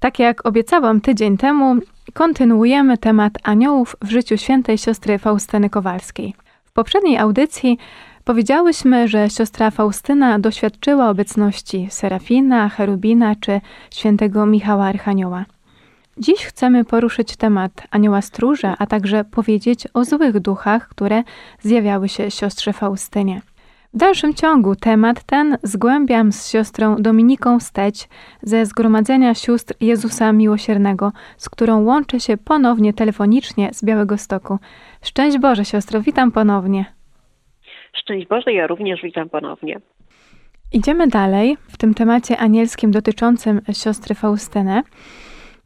Tak jak obiecałam tydzień temu, kontynuujemy temat aniołów w życiu świętej siostry Faustyny Kowalskiej. W poprzedniej audycji powiedziałyśmy, że siostra Faustyna doświadczyła obecności Serafina, Cherubina czy świętego Michała Archanioła. Dziś chcemy poruszyć temat anioła stróża, a także powiedzieć o złych duchach, które zjawiały się siostrze Faustynie. W dalszym ciągu temat ten zgłębiam z siostrą Dominiką Steć ze Zgromadzenia Sióstr Jezusa Miłosiernego, z którą łączę się ponownie telefonicznie z Białego Stoku. Szczęść Boże, siostro, witam ponownie. Szczęść Boże, ja również witam ponownie. Idziemy dalej w tym temacie anielskim dotyczącym siostry Faustyny.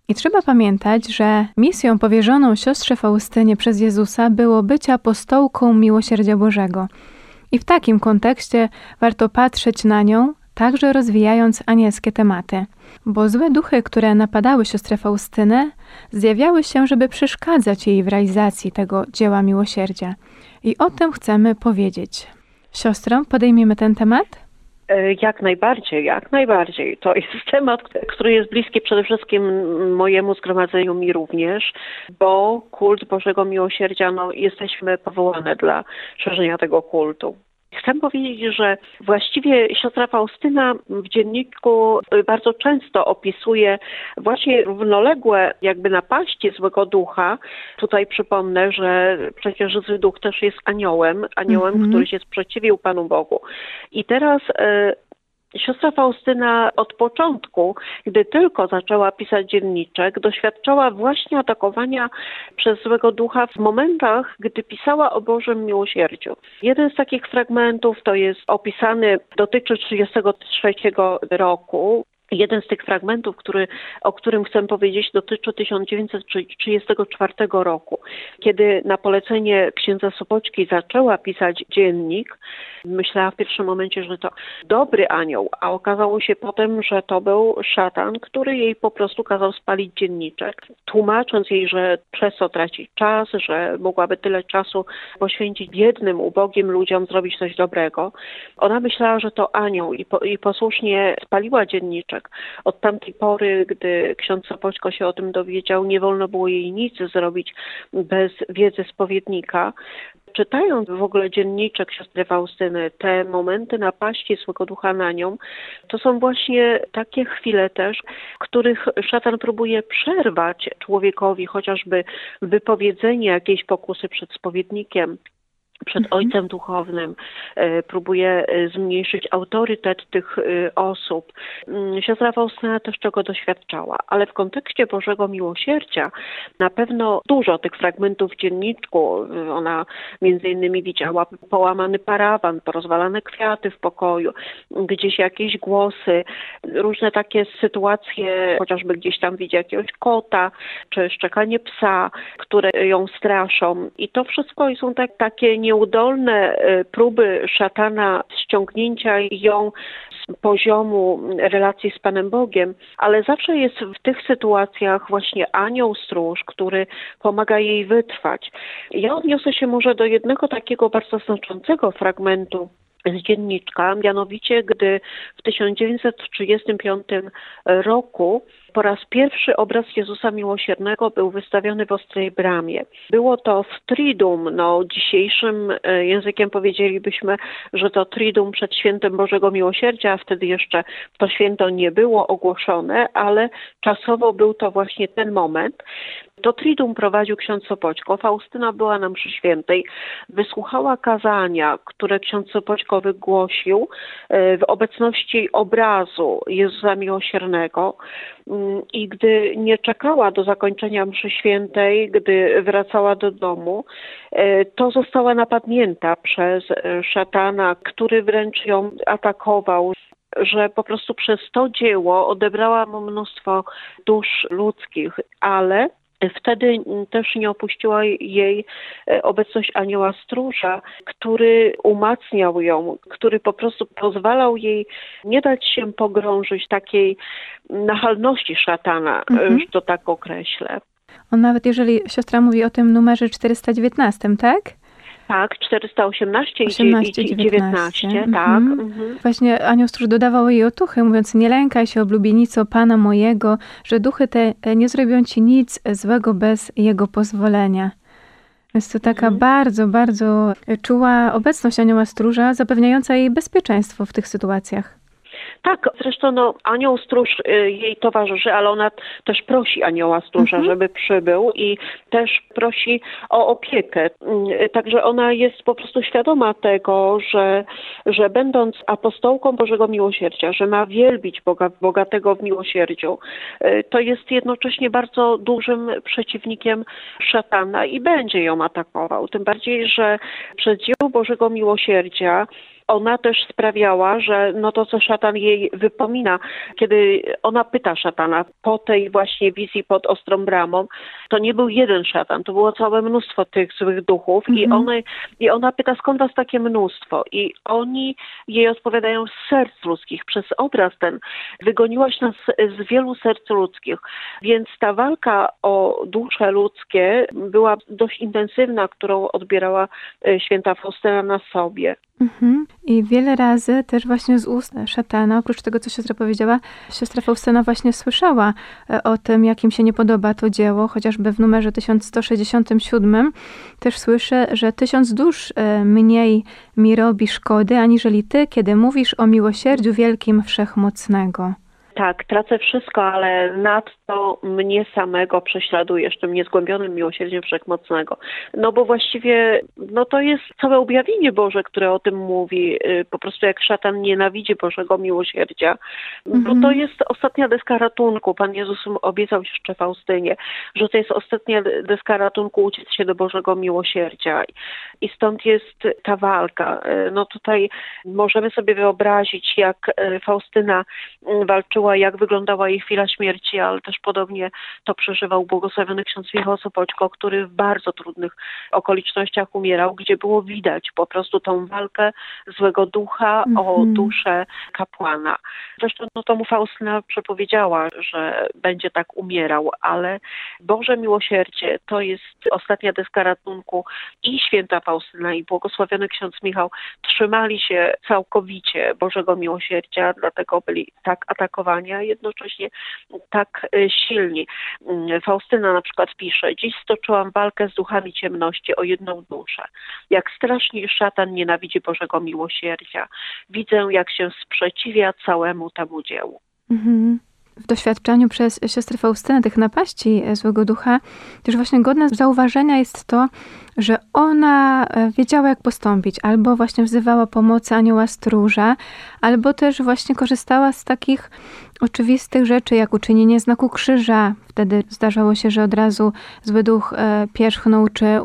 I trzeba pamiętać, że misją powierzoną siostrze Faustynie przez Jezusa było być apostołką miłosierdzia Bożego. I w takim kontekście warto patrzeć na nią, także rozwijając anielskie tematy. Bo złe duchy, które napadały siostrę Faustynę, zjawiały się, żeby przeszkadzać jej w realizacji tego dzieła miłosierdzia. I o tym chcemy powiedzieć. Siostro, podejmiemy ten temat? E, Jak najbardziej, jak najbardziej. To jest temat, który jest bliski przede wszystkim mojemu zgromadzeniu, mi również, bo kult Bożego Miłosierdzia, no, jesteśmy powołane dla szerzenia tego kultu. Chcę powiedzieć, że właściwie siostra Faustyna w dzienniku bardzo często opisuje właśnie równoległe jakby napaści złego ducha. Tutaj przypomnę, że przecież zły duch też jest aniołem, aniołem, Mhm. który się sprzeciwił Panu Bogu. I teraz e, Siostra Faustyna od początku, gdy tylko zaczęła pisać dzienniczek, doświadczała właśnie atakowania przez złego ducha w momentach, gdy pisała o Bożym miłosierdziu. Jeden z takich fragmentów to jest opisany, dotyczy 1933 roku. Jeden z tych fragmentów, który, o którym chcę powiedzieć, dotyczy 1934 roku, kiedy na polecenie księdza Sopoćki zaczęła pisać dziennik. Myślała w pierwszym momencie, że to dobry anioł, a okazało się potem, że to był szatan, który jej po prostu kazał spalić dzienniczek, tłumacząc jej, że przez to traci czas, że mogłaby tyle czasu poświęcić biednym, ubogim ludziom, zrobić coś dobrego. Ona myślała, że to anioł i, po, i posłusznie spaliła dzienniczek. Od tamtej pory, gdy ksiądz Sopoćko się o tym dowiedział, nie wolno było jej nic zrobić bez wiedzy spowiednika. Czytając w ogóle dzienniczek siostry Faustyny, te momenty napaści złego ducha na nią, to są właśnie takie chwile też, których szatan próbuje przerwać człowiekowi chociażby wypowiedzenie jakiejś pokusy przed spowiednikiem, przed ojcem duchownym, e, próbuje e, zmniejszyć autorytet tych e, osób. Mm, Siostra Faustyna też czego doświadczała, ale w kontekście Bożego Miłosierdzia na pewno dużo tych fragmentów w dzienniczku. Ona między innymi widziała połamany parawan, porozwalane kwiaty w pokoju, gdzieś jakieś głosy, różne takie sytuacje, chociażby gdzieś tam widzi jakiegoś kota, czy szczekanie psa, które ją straszą. I to wszystko są tak, takie nieudolne e, próby szatana ściągnięcia ją z poziomu relacji z Panem Bogiem, ale zawsze jest w tych sytuacjach właśnie anioł stróż, który pomaga jej wytrwać. Ja odniosę się może do jednego takiego bardzo znaczącego fragmentu z dzienniczka, mianowicie gdy w 1935 roku po raz pierwszy obraz Jezusa Miłosiernego był wystawiony w Ostrej Bramie. Było to w Tridum, no dzisiejszym e, językiem powiedzielibyśmy, że to Tridum przed świętem Bożego Miłosierdzia, a wtedy jeszcze to święto nie było ogłoszone, ale czasowo był to właśnie ten moment. To Tridum prowadził ksiądz Sopoćko. Faustyna była na mszy świętej, wysłuchała kazania, które ksiądz Sopoćko wygłosił e, w obecności obrazu Jezusa Miłosiernego. Mm, i gdy nie czekała do zakończenia mszy świętej, gdy wracała do domu, e, to została napadnięta przez e, szatana, który wręcz ją atakował że po prostu przez to dzieło odebrała mu mnóstwo dusz ludzkich, ale Wtedy też nie opuściła jej e, obecność anioła stróża, który umacniał ją, który po prostu pozwalał jej nie dać się pogrążyć takiej nachalności szatana, mhm. że to tak określę. On nawet jeżeli siostra mówi o tym numerze 419, tak? Tak, 418 18, i 19, 19 tak. Mhm. Mhm. Właśnie Anioł Stróż dodawał jej otuchy, mówiąc, nie lękaj się, oblubienico Pana mojego, że duchy te e, nie zrobią ci nic złego bez Jego pozwolenia. Jest to taka mhm. bardzo, bardzo czuła obecność Anioła Stróża, zapewniająca jej bezpieczeństwo w tych sytuacjach. Tak, zresztą no, anioł stróż y, jej towarzyszy, ale ona też prosi anioła stróża, mhm. żeby przybył i też prosi o opiekę. Y, także ona jest po prostu świadoma tego, że, że będąc apostołką Bożego Miłosierdzia, że ma wielbić Boga, bogatego w miłosierdziu, y, to jest jednocześnie bardzo dużym przeciwnikiem szatana i będzie ją atakował. Tym bardziej, że przez dzieło Bożego Miłosierdzia ona też sprawiała, że no to, co szatan jej wypomina, kiedy ona pyta szatana po tej właśnie wizji pod ostrą bramą, to nie był jeden szatan, to było całe mnóstwo tych złych duchów i, mhm. one, i ona pyta, skąd was takie mnóstwo? I oni jej odpowiadają z serc ludzkich, przez obraz ten. Wygoniłaś nas z wielu serc ludzkich. Więc ta walka o dusze ludzkie była dość intensywna, którą odbierała e, święta Faustyna na sobie. Mhm. I wiele razy też właśnie z ust szatana, oprócz tego, co siostra powiedziała, siostra Faustyna właśnie słyszała e, o tym, jakim się nie podoba to dzieło, chociażby w numerze 1167 też słyszę, że tysiąc dusz e, mniej mi robi szkody, aniżeli ty, kiedy mówisz o miłosierdziu wielkim wszechmocnego. Tak, tracę wszystko, ale nadto mnie samego prześladujesz tym niezgłębionym miłosierdziem wszechmocnego. No bo właściwie no to jest całe objawienie Boże, które o tym mówi. Y, po prostu jak szatan nienawidzi Bożego miłosierdzia. Mm -hmm. to jest ostatnia deska ratunku. Pan Jezus obiecał jeszcze Faustynie, że to jest ostatnia deska ratunku uciec się do Bożego miłosierdzia. I stąd jest ta walka. Y, no tutaj możemy sobie wyobrazić, jak y, Faustyna walczyła jak wyglądała jej chwila śmierci, ale też podobnie to przeżywał błogosławiony ksiądz Michał Sopoćko, który w bardzo trudnych okolicznościach umierał, gdzie było widać po prostu tą walkę złego ducha mm -hmm. o mhm. duszę kapłana. Zresztą no to mu Faustyna przepowiedziała, że będzie tak umierał, ale Boże miłosierdzie to jest ostatnia deska ratunku i święta Faustyna i błogosławiony ksiądz Michał trzymali się całkowicie Bożego miłosierdzia, dlatego byli tak atakowani jednocześnie tak e, silni. Mm, Faustyna na przykład pisze, dziś stoczyłam walkę z duchami ciemności o jedną duszę. Jak strasznie szatan nienawidzi Bożego miłosierdzia. Widzę, jak się sprzeciwia całemu temu dziełu. Mhm w doświadczeniu przez siostrę Faustynę tych napaści e, złego ducha, też właśnie godne zauważenia jest to, że ona e, wiedziała, jak postąpić, albo właśnie wzywała pomocy anioła stróża, albo też właśnie korzystała z takich oczywistych rzeczy, jak uczynienie znaku krzyża. Wtedy zdarzało się, że od razu zły duch e, pierzchnął, czy e,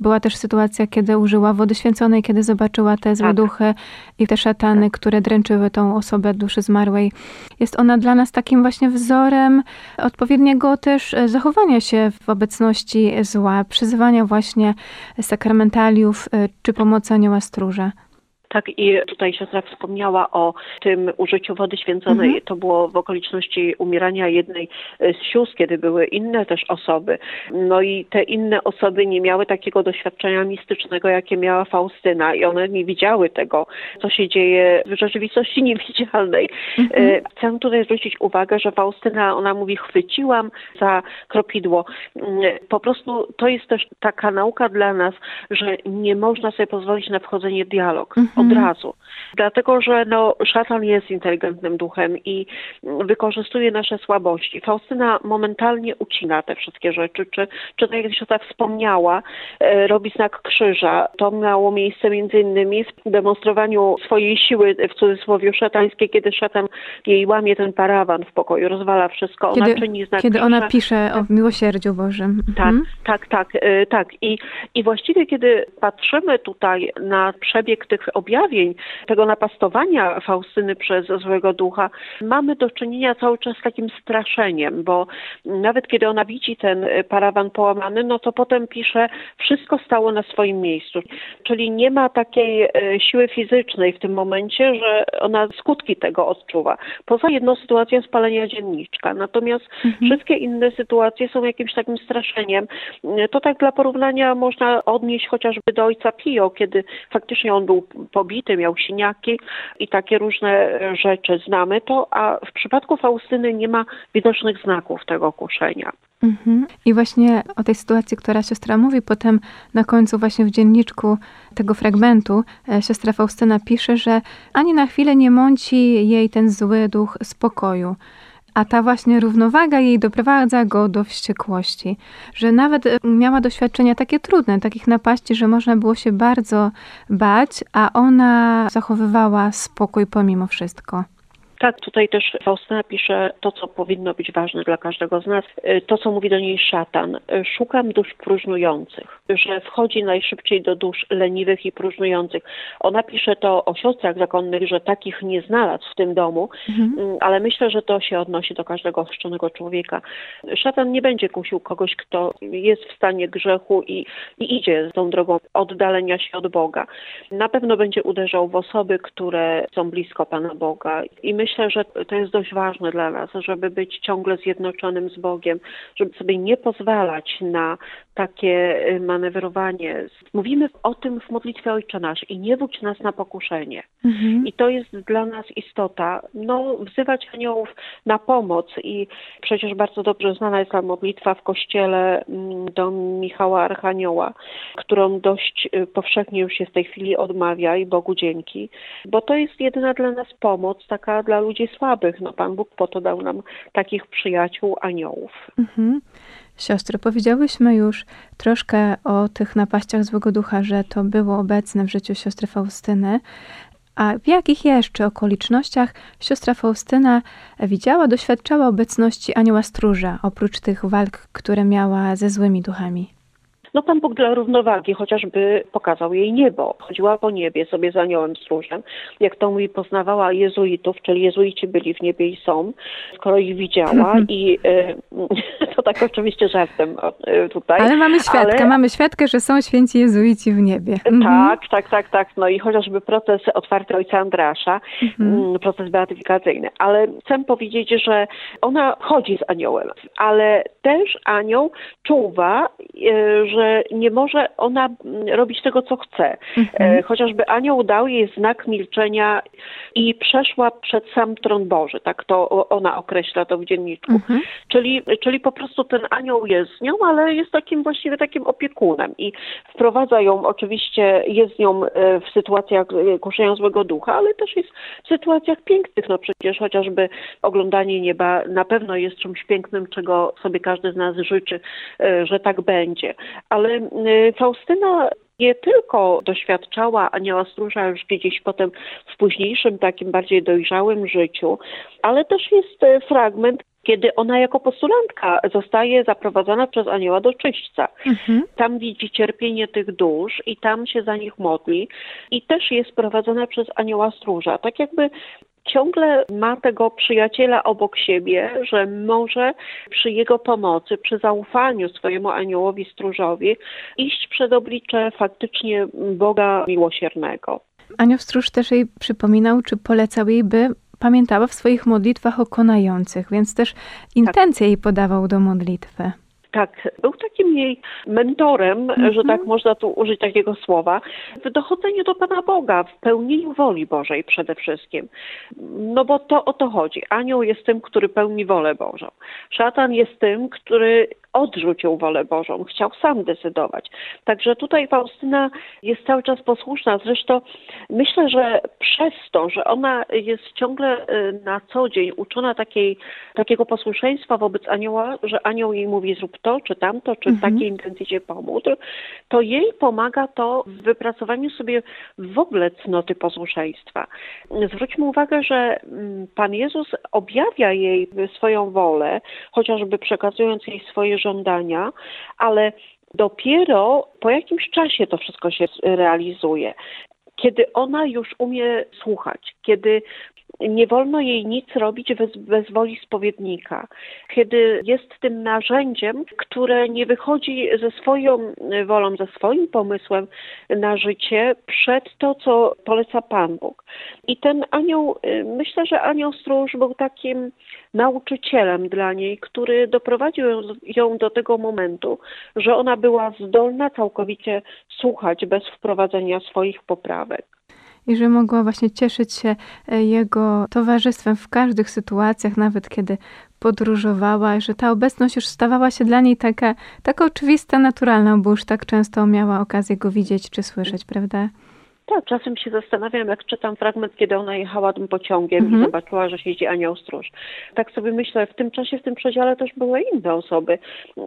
była też sytuacja, kiedy użyła wody święconej, kiedy zobaczyła te złe tak. duchy i te szatany, które dręczyły tą osobę duszy zmarłej. Jest ona dla nas takim właśnie wzorem odpowiedniego też e, zachowania się w obecności zła, przyzywania właśnie sakramentaliów czy pomocy anioła stróża. Tak, i tutaj siostra wspomniała o tym użyciu wody święconej. Mhm. To było w okoliczności umierania jednej e, z sióstr, kiedy były inne też osoby. No i te inne osoby nie miały takiego doświadczenia mistycznego, jakie miała Faustyna i one nie widziały tego, co się dzieje w rzeczywistości niewidzialnej. E, Chcę tutaj zwrócić uwagę, że Faustyna, ona mówi, chwyciłam za kropidło. Mm, Po prostu to jest też taka nauka dla nas, że nie można sobie pozwolić na wchodzenie w dialog od razu. Dlatego, że no, szatan jest inteligentnym duchem i wykorzystuje nasze słabości. Faustyna momentalnie ucina te wszystkie rzeczy, czy, czy tak jak siostra wspomniała, e, robi znak krzyża. To miało miejsce między innymi w demonstrowaniu swojej siły, w cudzysłowie szatańskiej, kiedy szatan jej łamie ten parawan w pokoju, rozwala wszystko. Ona Kiedy, czyni znak kiedy krzyża. ona pisze o miłosierdziu Bożym. Tak, Mhm. tak, tak, e, tak. I, I właściwie, kiedy patrzymy tutaj na przebieg tych objawień, tego napastowania Faustyny przez złego ducha, mamy do czynienia cały czas z takim straszeniem, bo nawet kiedy ona widzi ten e, parawan połamany, no to potem pisze, wszystko stało na swoim miejscu. Czyli nie ma takiej e, siły fizycznej w tym momencie, że ona skutki tego odczuwa. Poza jedną sytuacją spalenia dzienniczka. Natomiast wszystkie inne sytuacje są jakimś takim straszeniem. To tak dla porównania można odnieść chociażby do ojca Pio, kiedy faktycznie on był pobity, miał siniaki i takie różne e, rzeczy znamy to, a w przypadku Faustyny nie ma widocznych znaków tego kuszenia. Mhm. I właśnie o tej sytuacji, która siostra mówi, potem na końcu właśnie w dzienniczku tego fragmentu e, siostra Faustyna pisze, że ani na chwilę nie mąci jej ten zły duch spokoju. A ta właśnie równowaga jej doprowadza go do wściekłości, że nawet e, miała doświadczenia takie trudne, takich napaści, że można było się bardzo bać, a ona zachowywała spokój pomimo wszystko. Tak, tutaj też Faustyna pisze to, co powinno być ważne dla każdego z nas, y, to, co mówi do niej szatan. Y, Szukam dusz próżnujących, że wchodzi najszybciej do dusz leniwych i próżnujących. Ona pisze to o siostrach zakonnych, że takich nie znalazł w tym domu, mm, ale myślę, że to się odnosi do każdego chrzczonego człowieka. Szatan nie będzie kusił kogoś, kto jest w stanie grzechu i, i idzie tą drogą oddalenia się od Boga. Na pewno będzie uderzał w osoby, które są blisko Pana Boga i myślę, że to jest dość ważne dla nas, żeby być ciągle zjednoczonym z Bogiem, żeby sobie nie pozwalać na takie y, manewrowanie. Mówimy o tym w modlitwie Ojcze Nasz i nie wódź nas na pokuszenie. I to jest dla nas istota. No, wzywać aniołów na pomoc i przecież bardzo dobrze znana jest ta modlitwa w kościele mm, do Michała Archanioła, którą dość y, powszechnie już się w tej chwili odmawia i Bogu dzięki, bo to jest jedyna dla nas pomoc, taka dla ludzi słabych. No, Pan Bóg po to dał nam takich przyjaciół, aniołów. Mhm. Siostro, powiedziałyśmy już troszkę o tych napaściach złego ducha, że to było obecne w życiu siostry Faustyny. A w jakich jeszcze okolicznościach siostra Faustyna widziała, doświadczała obecności anioła stróża, oprócz tych walk, które miała ze złymi duchami? No Pan Bóg dla równowagi chociażby pokazał jej niebo. Chodziła po niebie sobie z aniołem stróżem. Jak to mówi, poznawała jezuitów, czyli jezuici byli w niebie i są, skoro ich widziała i e, to tak oczywiście żartem e, tutaj. Ale mamy świadkę, ale- mamy świadkę, że są święci jezuici w niebie. Mhm. Tak, tak, tak, tak. No i chociażby proces otwarty ojca Andrasza, mm, proces beatyfikacyjny. Ale chcę powiedzieć, że ona chodzi z aniołem, ale też anioł czuwa, e, że nie może ona mm, robić tego, co chce. E, Chociażby anioł dał jej znak milczenia i przeszła przed sam tron Boży. Tak to ona określa to w dzienniczku. Mhm. Czyli, czyli po prostu ten anioł jest z nią, ale jest takim właściwie takim opiekunem i wprowadza ją oczywiście, jest z nią e, w sytuacjach e, kuszenia złego ducha, ale też jest w sytuacjach pięknych. No przecież chociażby oglądanie nieba na pewno jest czymś pięknym, czego sobie każdy z nas życzy, że tak będzie. Ale e, Faustyna nie tylko doświadczała anioła stróża już gdzieś potem w późniejszym, takim bardziej dojrzałym życiu, ale też jest e, fragment, kiedy ona jako postulantka zostaje zaprowadzona przez anioła do czyśćca. Mhm. Tam widzi cierpienie tych dusz i tam się za nich modli i też jest prowadzona przez anioła stróża. Tak jakby ciągle ma tego przyjaciela obok siebie, że może przy jego pomocy, przy zaufaniu swojemu aniołowi stróżowi iść przed oblicze faktycznie Boga miłosiernego. Anioł Stróż też jej przypominał, czy polecał jej, by pamiętała w swoich modlitwach o konających, więc też intencje jej podawał do modlitwy. Tak, był takim jej mentorem, że tak można tu użyć takiego słowa, w dochodzeniu do Pana Boga, w pełnieniu woli Bożej przede wszystkim. No bo to o to chodzi. Anioł jest tym, który pełni wolę Bożą. Szatan jest tym, który odrzucił wolę Bożą, chciał sam decydować. Także tutaj Faustyna jest cały czas posłuszna. Zresztą myślę, że przez to, że ona jest ciągle y, na co dzień uczona takiej, takiego posłuszeństwa wobec anioła, że anioł jej mówi zrób to, czy tamto, czy w takiej intencji się pomóc, to jej pomaga to w wypracowaniu sobie w ogóle cnoty posłuszeństwa. Zwróćmy uwagę, że mm, Pan Jezus objawia jej swoją wolę, chociażby przekazując jej swoje żądania, ale dopiero po jakimś czasie to wszystko się realizuje. Kiedy ona już umie słuchać, kiedy nie wolno jej nic robić bez, bez woli spowiednika, kiedy jest tym narzędziem, które nie wychodzi ze swoją wolą, ze swoim pomysłem na życie przed to, co poleca Pan Bóg. I ten anioł, y, myślę, że anioł stróż był takim nauczycielem dla niej, który doprowadził ją do tego momentu, że ona była zdolna całkowicie słuchać bez wprowadzenia swoich poprawek i że mogła właśnie cieszyć się e, jego towarzystwem w każdych sytuacjach, nawet kiedy podróżowała, że ta obecność już stawała się dla niej taka, taka oczywista, naturalna, bo już tak często miała okazję go widzieć czy słyszeć, prawda? Tak, czasem się zastanawiam, jak czytam fragment, kiedy ona jechała tym pociągiem Mhm. i zobaczyła, że siedzi anioł stróż. Tak sobie myślę, w tym czasie, w tym przedziale też były inne osoby.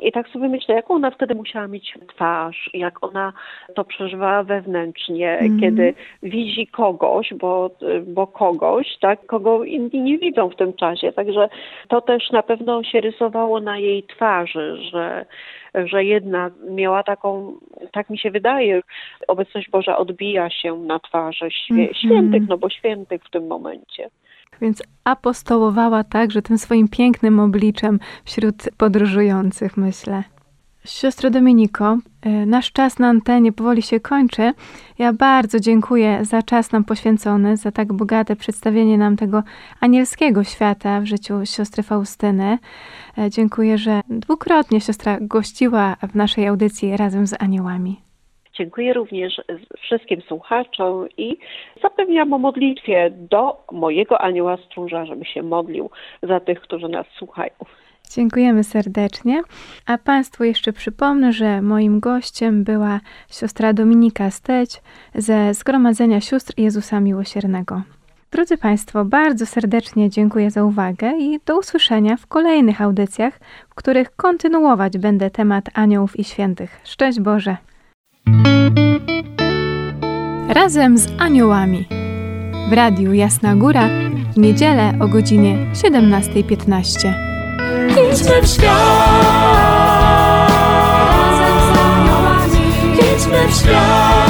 I tak sobie myślę, jaką ona wtedy musiała mieć twarz, jak ona to przeżywała wewnętrznie, Mhm. kiedy widzi kogoś, bo, bo kogoś, tak, kogo inni nie widzą w tym czasie. Także to też na pewno się rysowało na jej twarzy, że że jednak miała taką, tak mi się wydaje, obecność Boża odbija się na twarzy Mhm. świętych, no bo świętych w tym momencie. Więc apostołowała także tym swoim pięknym obliczem wśród podróżujących, myślę. Siostro Dominiko, y, nasz czas na antenie powoli się kończy. Ja bardzo dziękuję za czas nam poświęcony, za tak bogate przedstawienie nam tego anielskiego świata w życiu siostry Faustyny. E, Dziękuję, że dwukrotnie siostra gościła w naszej audycji razem z aniołami. Dziękuję również wszystkim słuchaczom i zapewniam o modlitwie do mojego anioła stróża, żeby się modlił za tych, którzy nas słuchają. Dziękujemy serdecznie. A Państwu jeszcze przypomnę, że moim gościem była siostra Dominika Steć ze Zgromadzenia Sióstr Jezusa Miłosiernego. Drodzy Państwo, bardzo serdecznie dziękuję za uwagę i do usłyszenia w kolejnych audycjach, w których kontynuować będę temat aniołów i świętych. Szczęść Boże! Razem z aniołami w Radiu Jasna Góra w niedzielę o godzinie 17.15. Kingsman Sky. Kingsman Sky.